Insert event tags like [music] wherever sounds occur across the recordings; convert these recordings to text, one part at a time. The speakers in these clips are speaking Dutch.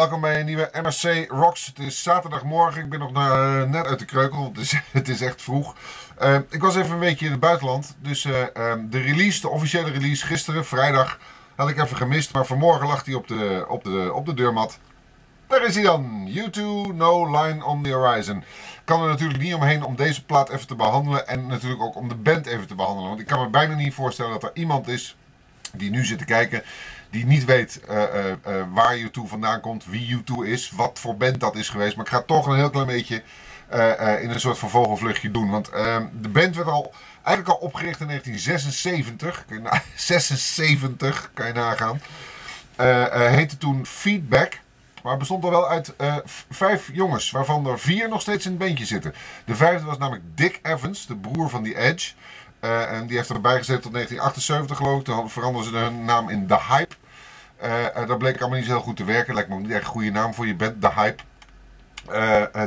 Welkom bij een nieuwe NRC Rocks. Het is zaterdagmorgen. Ik ben nog eh, net uit de kreukel. Het is, [laughs] het is echt vroeg. Uh, ik was even een weekje in het buitenland. Dus uh, um, de release, de officiële release gisteren, vrijdag, had ik even gemist. Maar vanmorgen lag hij op de, op de, op de deurmat. Daar is hij dan. U2, No Line on the Horizon. Kan er natuurlijk niet omheen om deze plaat even te behandelen. En natuurlijk ook om de band even te behandelen. Want ik kan me bijna niet voorstellen dat er iemand is die nu zit te kijken, die niet weet uh, uh, uh, waar U2 vandaan komt, wie U2 is, wat voor band dat is geweest. Maar ik ga toch een heel klein beetje in een soort van vogelvluchtje doen. Want ehm, de band werd al, eigenlijk al opgericht in 1976. 76, [laughs] kan je nagaan. heette toen Feedback. Maar bestond al wel uit vijf jongens, waarvan er vier nog steeds in het bandje zitten. De vijfde was namelijk Dick Evans, de broer van The Edge. En die heeft erbij gezet tot 1978 geloof ik. Toen veranderden ze hun naam in The Hype. Uh, dat bleek allemaal niet zo heel goed te werken. Lijkt me ook niet echt een goede naam voor je band, The Hype.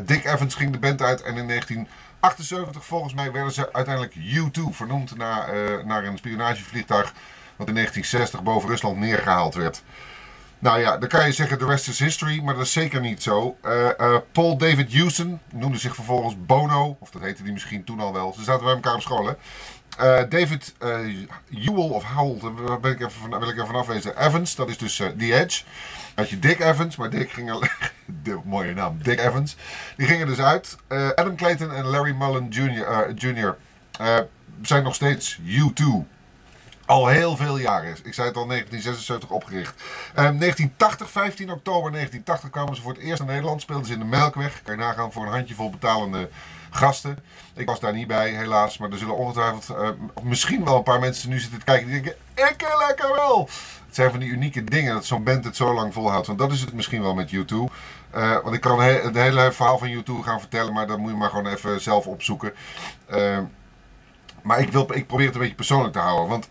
Dick Evans ging de band uit en in 1978 volgens mij werden ze uiteindelijk U2 vernoemd naar, naar een spionagevliegtuig wat in 1960 boven Rusland neergehaald werd. Nou ja, dan kan je zeggen the rest is history, maar dat is zeker niet zo. Paul David Houston noemde zich vervolgens Bono, of dat heette hij misschien toen al wel. Ze zaten bij elkaar op school, hè. Uh, David Hewell of Howell, daar ben ik even van, wil ik even afwezen. Evans, dat is dus The Edge. Had je Dick Evans, maar Dick ging er... [laughs] mooie naam, Dick Evans. Die gingen dus uit. Adam Clayton en Larry Mullen Jr. Jr. zijn nog steeds U2 al heel veel jaren is. Ik zei het al, 1976 opgericht. Um, 1980, 15 oktober 1980 kwamen ze voor het eerst naar Nederland. Speelden ze in de Melkweg. Kan je nagaan voor een handjevol betalende gasten. Ik was daar niet bij, helaas. Maar er zullen ongetwijfeld uh, misschien wel een paar mensen nu zitten te kijken die denken... Ik lekker wel! Het zijn van die unieke dingen dat zo'n band het zo lang volhoudt. Want dat is het misschien wel met U2. Uh, want ik kan het hele verhaal van U2 gaan vertellen, maar dat moet je maar gewoon even zelf opzoeken. Uh, maar ik, wil, ik probeer het een beetje persoonlijk te houden. Want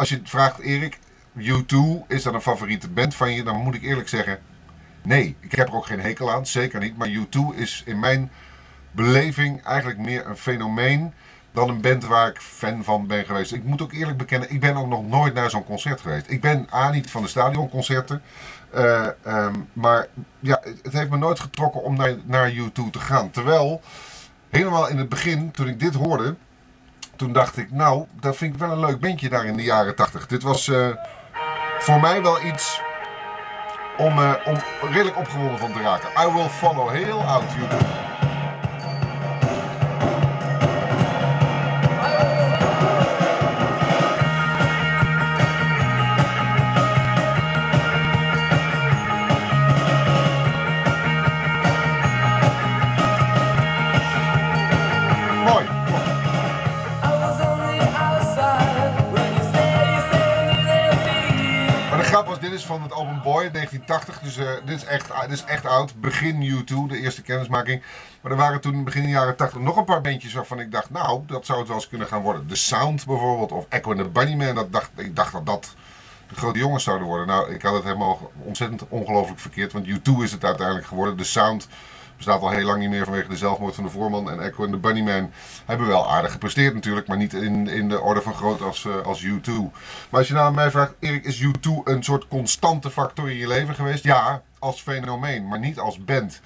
als je vraagt, Erik, U2, is dat een favoriete band van je? Dan moet ik eerlijk zeggen, nee. Ik heb er ook geen hekel aan, zeker niet. Maar U2 is in mijn beleving eigenlijk meer een fenomeen dan een band waar ik fan van ben geweest. Ik moet ook eerlijk bekennen, ik ben ook nog nooit naar zo'n concert geweest. Ik ben A, niet van de stadionconcerten. Uh, maar ja, het heeft me nooit getrokken om naar, naar U2 te gaan. Terwijl, helemaal in het begin, toen ik dit hoorde toen dacht ik, nou, dat vind ik wel een leuk bandje daar in de jaren 80. Dit was uh, voor mij wel iets om, uh, om redelijk opgewonden van te raken. I Will Follow, heel oud YouTube. Dit is van het album Boy 1980. Dus uh, dit, is echt, dit is echt oud. Begin U2, de eerste kennismaking. Maar er waren toen begin de jaren 80 nog een paar bandjes waarvan ik dacht, nou, dat zou het wel eens kunnen gaan worden. The Sound bijvoorbeeld, of Echo and the Bunnyman. Dat dacht, ik dacht dat dat de grote jongens zouden worden. Nou, ik had het helemaal ontzettend ongelooflijk verkeerd. Want U2 is het uiteindelijk geworden. The Sound bestaat al heel lang niet meer vanwege de zelfmoord van de voorman. En Echo en de Bunnyman hebben wel aardig gepresteerd natuurlijk, maar niet in, in de orde van groot als, uh, als U2. Maar als je nou mij vraagt, Erik, is U2 een soort constante factor in je leven geweest? Ja, als fenomeen, maar niet als band.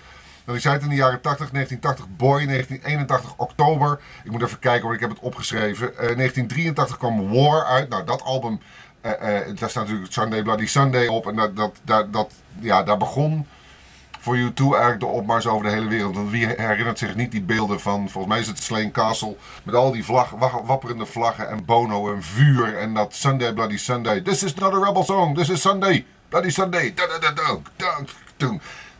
Want ik zei het in de jaren 80, 1980 Boy, 1981 Oktober. Ik moet even kijken hoor, ik heb het opgeschreven. Uh, 1983 kwam War uit. Nou, dat album, uh, daar staat natuurlijk Sunday Bloody Sunday op. En dat, dat, dat, dat, ja, daar begon voor U2 eigenlijk de opmars over de hele wereld. Want wie herinnert zich niet die beelden van, volgens mij is het Slane Castle, met al die vlag, wapperende vlaggen en Bono en vuur en dat Sunday Bloody Sunday. This is not a rebel song, this is Sunday, Bloody Sunday.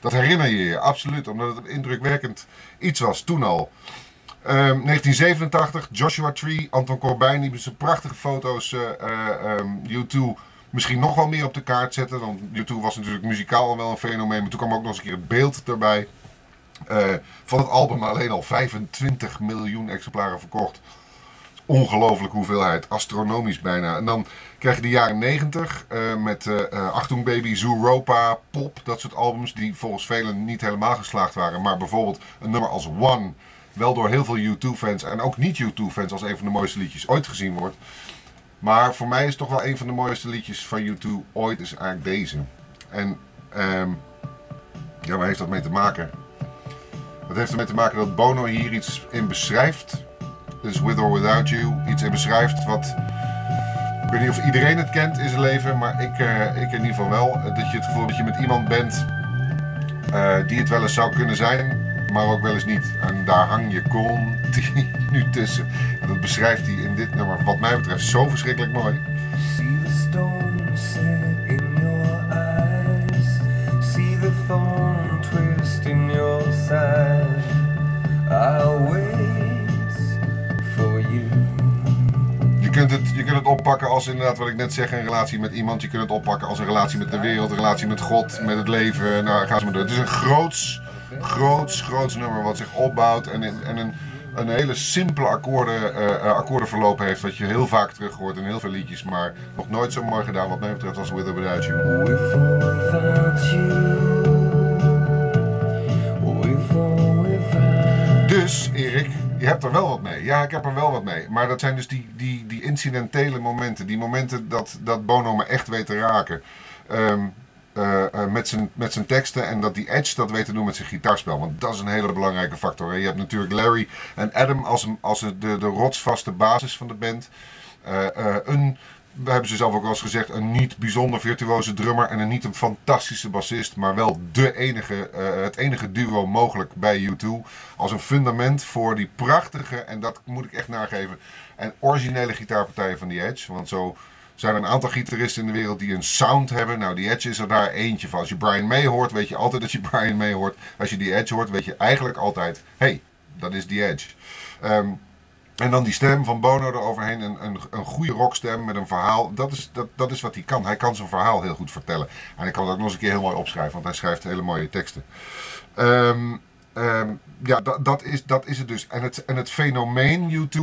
Dat herinner je je, absoluut, omdat het een indrukwekkend iets was toen al. Um, 1987, Joshua Tree, Anton Corbijn, die zijn prachtige foto's uh, um, U2 misschien nog wel meer op de kaart zetten. Want YouTube was natuurlijk muzikaal wel een fenomeen. Maar toen kwam ook nog eens een keer het beeld erbij. Uh, van het album alleen al 25 miljoen exemplaren verkocht. Ongelooflijk hoeveelheid, astronomisch bijna. En dan krijg je de jaren 90 uh, met uh, Achtung Baby, Zooropa, Pop, dat soort albums die volgens velen niet helemaal geslaagd waren. Maar bijvoorbeeld een nummer als One, wel door heel veel U2-fans en ook niet U2-fans als een van de mooiste liedjes ooit gezien wordt. Maar voor mij is toch wel een van de mooiste liedjes van U2 ooit is eigenlijk deze. En um, Ja, waar heeft dat mee te maken? Dat heeft ermee te maken dat Bono hier iets in beschrijft. Dus With or Without You. Iets in beschrijft wat... Ik weet niet of iedereen het kent in zijn leven, maar ik, uh, ik in ieder geval wel. Dat je het gevoel dat je met iemand bent uh, die het wel eens zou kunnen zijn, maar ook wel eens niet. En daar hang je continu [laughs] tussen. En dat beschrijft hij in dit nummer, wat mij betreft, zo verschrikkelijk mooi. See the set in your eyes. See the thorn twist in your side. I'll wait for you. Je kunt, het, je kunt het oppakken als inderdaad wat ik net zeg, een relatie met iemand. Je kunt het oppakken als een relatie met de wereld, een relatie met God, met het leven. Nou, ga ze maar door. Het is een groots, groots, groots nummer wat zich opbouwt en, en een, een hele simpele akkoorden, uh, akkoordenverloop heeft. Wat je heel vaak terug hoort in heel veel liedjes, maar nog nooit zo mooi gedaan wat mij betreft als With or Without You. With or without you. Dus, Erik, je hebt er wel wat mee. Ja, ik heb er wel wat mee. Maar dat zijn dus die, die, die incidentele momenten. Die momenten dat, dat Bono me echt weet te raken. Um, uh, uh, met, zijn, met zijn teksten en dat die Edge dat weet te doen met zijn gitaarspel. Want dat is een hele belangrijke factor. Hè. Je hebt natuurlijk Larry en Adam als, als de, de rotsvaste basis van de band. Uh, een we hebben ze zelf ook wel eens gezegd, een niet bijzonder virtuoze drummer en een niet een fantastische bassist, maar wel de enige, het enige duo mogelijk bij U2. Als een fundament voor die prachtige, en dat moet ik echt nageven, en originele gitaarpartijen van die Edge. Want zo zijn een aantal gitaristen in de wereld die een sound hebben. Nou, die Edge is er daar eentje van. Als je Brian May hoort, weet je altijd dat je [laughs] Brian May hoort. Als je die Edge hoort, weet je eigenlijk altijd, hey, dat is die Edge. Um, en dan die stem van Bono eroverheen, een, een, een goede rockstem met een verhaal. Dat is, dat, dat is wat hij kan. Hij kan zijn verhaal heel goed vertellen. En hij kan het ook nog eens een keer heel mooi opschrijven, want hij schrijft hele mooie teksten. Um, um, ja, dat, dat, is, dat is het dus. En het, en het fenomeen U2,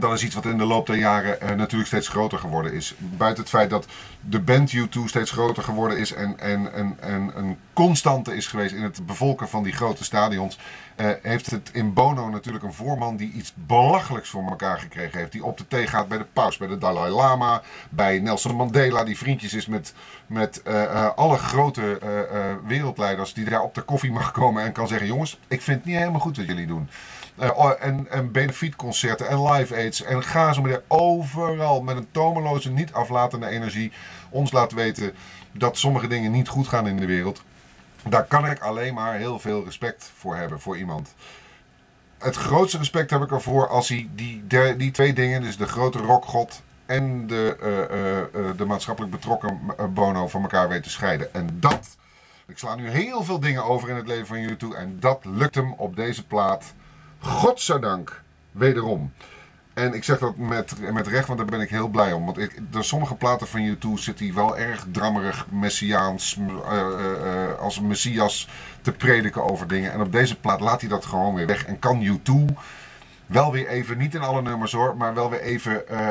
dat is iets wat in de loop der jaren uh, natuurlijk steeds groter geworden is. Buiten het feit dat de band U2 steeds groter geworden is en, en, en, en een constante is geweest in het bevolken van die grote stadions, uh, heeft het in Bono natuurlijk een voorman die iets belachelijks voor elkaar gekregen heeft. Die op de thee gaat bij de paus, bij de Dalai Lama, bij Nelson Mandela, die vriendjes is met, met uh, alle grote wereldleiders, die daar op de koffie mag komen en kan zeggen: Jongens, ik vind het niet helemaal goed wat jullie doen. Uh, en, en benefietconcerten en live aids. En ga zo maar overal met een tomeloze, niet aflatende energie ons laat weten dat sommige dingen niet goed gaan in de wereld. Daar kan ik alleen maar heel veel respect voor hebben, voor iemand. Het grootste respect heb ik ervoor als hij die, die, twee dingen, dus de grote rockgod en de, uh, uh, de maatschappelijk betrokken Bono van elkaar weet te scheiden. En dat, ik sla nu heel veel dingen over in het leven van toe en dat lukt hem op deze plaat Godzijdank, wederom. En ik zeg dat met, met recht, want daar ben ik heel blij om. Want ik, sommige platen van U2 zit hij wel erg drammerig, messiaans, uh, uh, als messias te prediken over dingen. En op deze plaat laat hij dat gewoon weer weg. En kan U2 wel weer even, niet in alle nummers hoor, maar wel weer even uh,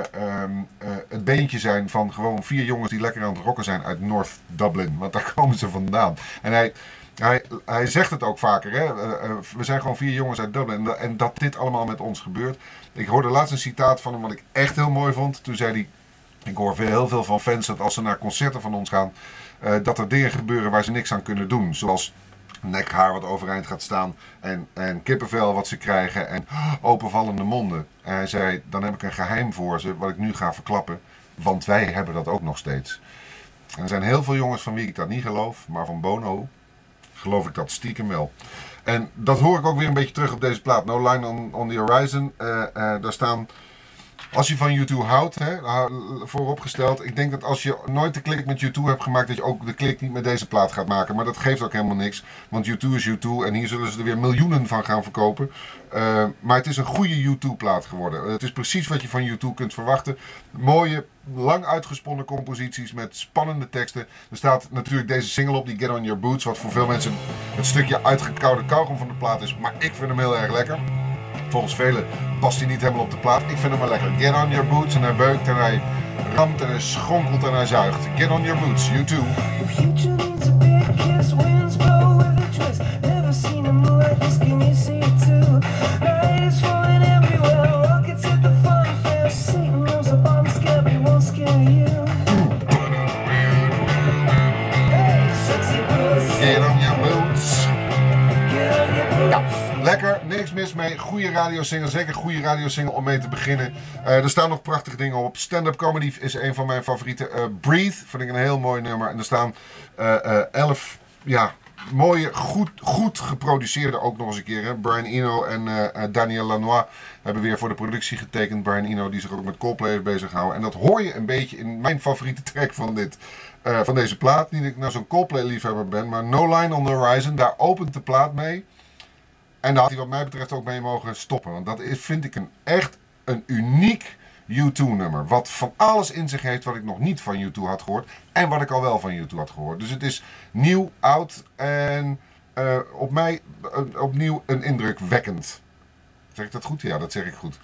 het beentje zijn van gewoon vier jongens die lekker aan het rocken zijn uit North Dublin. Want daar [laughs] komen ze vandaan. En hij hij, hij zegt het ook vaker. Hè? Eh, eh, we zijn gewoon vier jongens uit Dublin. En, dat dit allemaal met ons gebeurt. Ik hoorde laatst een citaat van hem wat ik echt heel mooi vond. Toen zei hij. Ik hoor heel veel van fans dat als ze naar concerten van ons gaan. Uh, dat er dingen gebeuren waar ze niks aan kunnen doen. Zoals nekhaar wat overeind gaat staan. En, en kippenvel wat ze krijgen. En openvallende monden. En hij zei: Dan heb ik een geheim voor ze. Wat ik nu ga verklappen. Want wij hebben dat ook nog steeds. En er zijn heel veel jongens van wie ik dat niet geloof. Maar van Bono geloof ik dat stiekem wel. En dat hoor ik ook weer een beetje terug op deze plaat. No Line on, the Horizon. Uh, uh, daar staan als je van YouTube houdt, hè, vooropgesteld. Ik denk dat als je nooit de klik met YouTube hebt gemaakt, dat je ook de klik niet met deze plaat gaat maken. Maar dat geeft ook helemaal niks. Want YouTube is YouTube en hier zullen ze er weer miljoenen van gaan verkopen. Uh, maar het is een goede YouTube-plaat geworden. Het is precies wat je van YouTube kunt verwachten. Mooie, lang uitgesponnen composities met spannende teksten. Er staat natuurlijk deze single op, die Get On Your Boots. Wat voor veel mensen het stukje uitgekoude kauwgom van de plaat is. Maar ik vind hem heel erg lekker volgens velen past hij niet helemaal op de plaat. Ik vind hem wel lekker. Get on your boots. En hij beukt en hij ramt en hij schonkelt en hij zuigt. Get on your boots, you too. Get on your boots. Get on your boots. Ja a twist. Never seen him move like this, can you see it too? Light is falling everywhere, rockets hit the fun fair. Satan knows a bomb scare, but won't scare you. Hey, sexy pussy. Get on best mee. Goede radiosingle, zeker goede radiosingle om mee te beginnen. Eh, er staan nog prachtige dingen op. Stand-up comedy is een van mijn favorieten. Uh, Breathe vind ik een heel mooi nummer. En er staan uh, elf ja, mooie, goed, goed geproduceerde ook nog eens een keer. Hè. Brian Eno en Daniel Lanois hebben weer voor de productie getekend. Brian Eno die zich ook met Coldplay heeft bezig gehouden. En dat hoor je een beetje in mijn favoriete [laughs] track van, dit, van deze plaat. Niet dat ik nou zo'n Coldplay liefhebber ben, maar No Line on the Horizon. Daar opent de plaat mee. En daar had hij wat mij betreft ook mee mogen stoppen. Want dat is, vind ik een echt een uniek U2-nummer. Wat van alles in zich heeft wat ik nog niet van U2 had gehoord. En wat ik al wel van U2 had gehoord. Dus het is nieuw, oud en uh, op mij opnieuw een indrukwekkend. Zeg ik dat goed? Ja, dat zeg ik goed.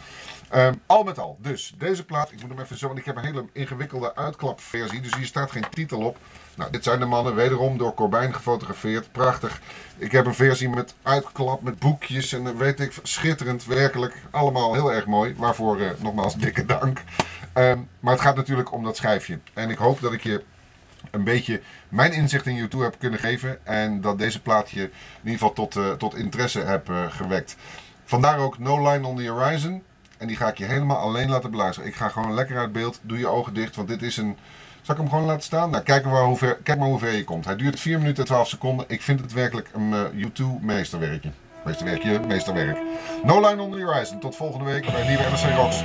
Um, al met al. Dus deze plaat, ik moet hem even zo, want ik heb een hele ingewikkelde uitklapversie. Dus hier staat geen titel op. Nou, dit zijn de mannen, wederom door Corbijn gefotografeerd. Prachtig. Ik heb een versie met uitklap, met boekjes en weet ik, schitterend, werkelijk. Allemaal heel erg mooi. Waarvoor uh, nogmaals dikke dank. Um, maar het gaat natuurlijk om dat schijfje. En ik hoop dat ik je een beetje mijn inzicht in YouTube heb kunnen geven. En dat deze plaatje in ieder geval tot, uh, tot interesse heb uh, gewekt. Vandaar ook No Line on the Horizon. En die ga ik je helemaal alleen laten beluisteren. Ik ga gewoon lekker uit beeld. Doe je ogen dicht, want dit is een... Zal ik hem gewoon laten staan? Nou, kijk maar hoe ver, kijk maar hoe ver je komt. Hij duurt 4 minuten en 12 seconden. Ik vind het werkelijk een uh, YouTube meesterwerkje. Meesterwerkje, meesterwerk. No Line on the Horizon. Tot volgende week bij nieuwe NRC Rocks.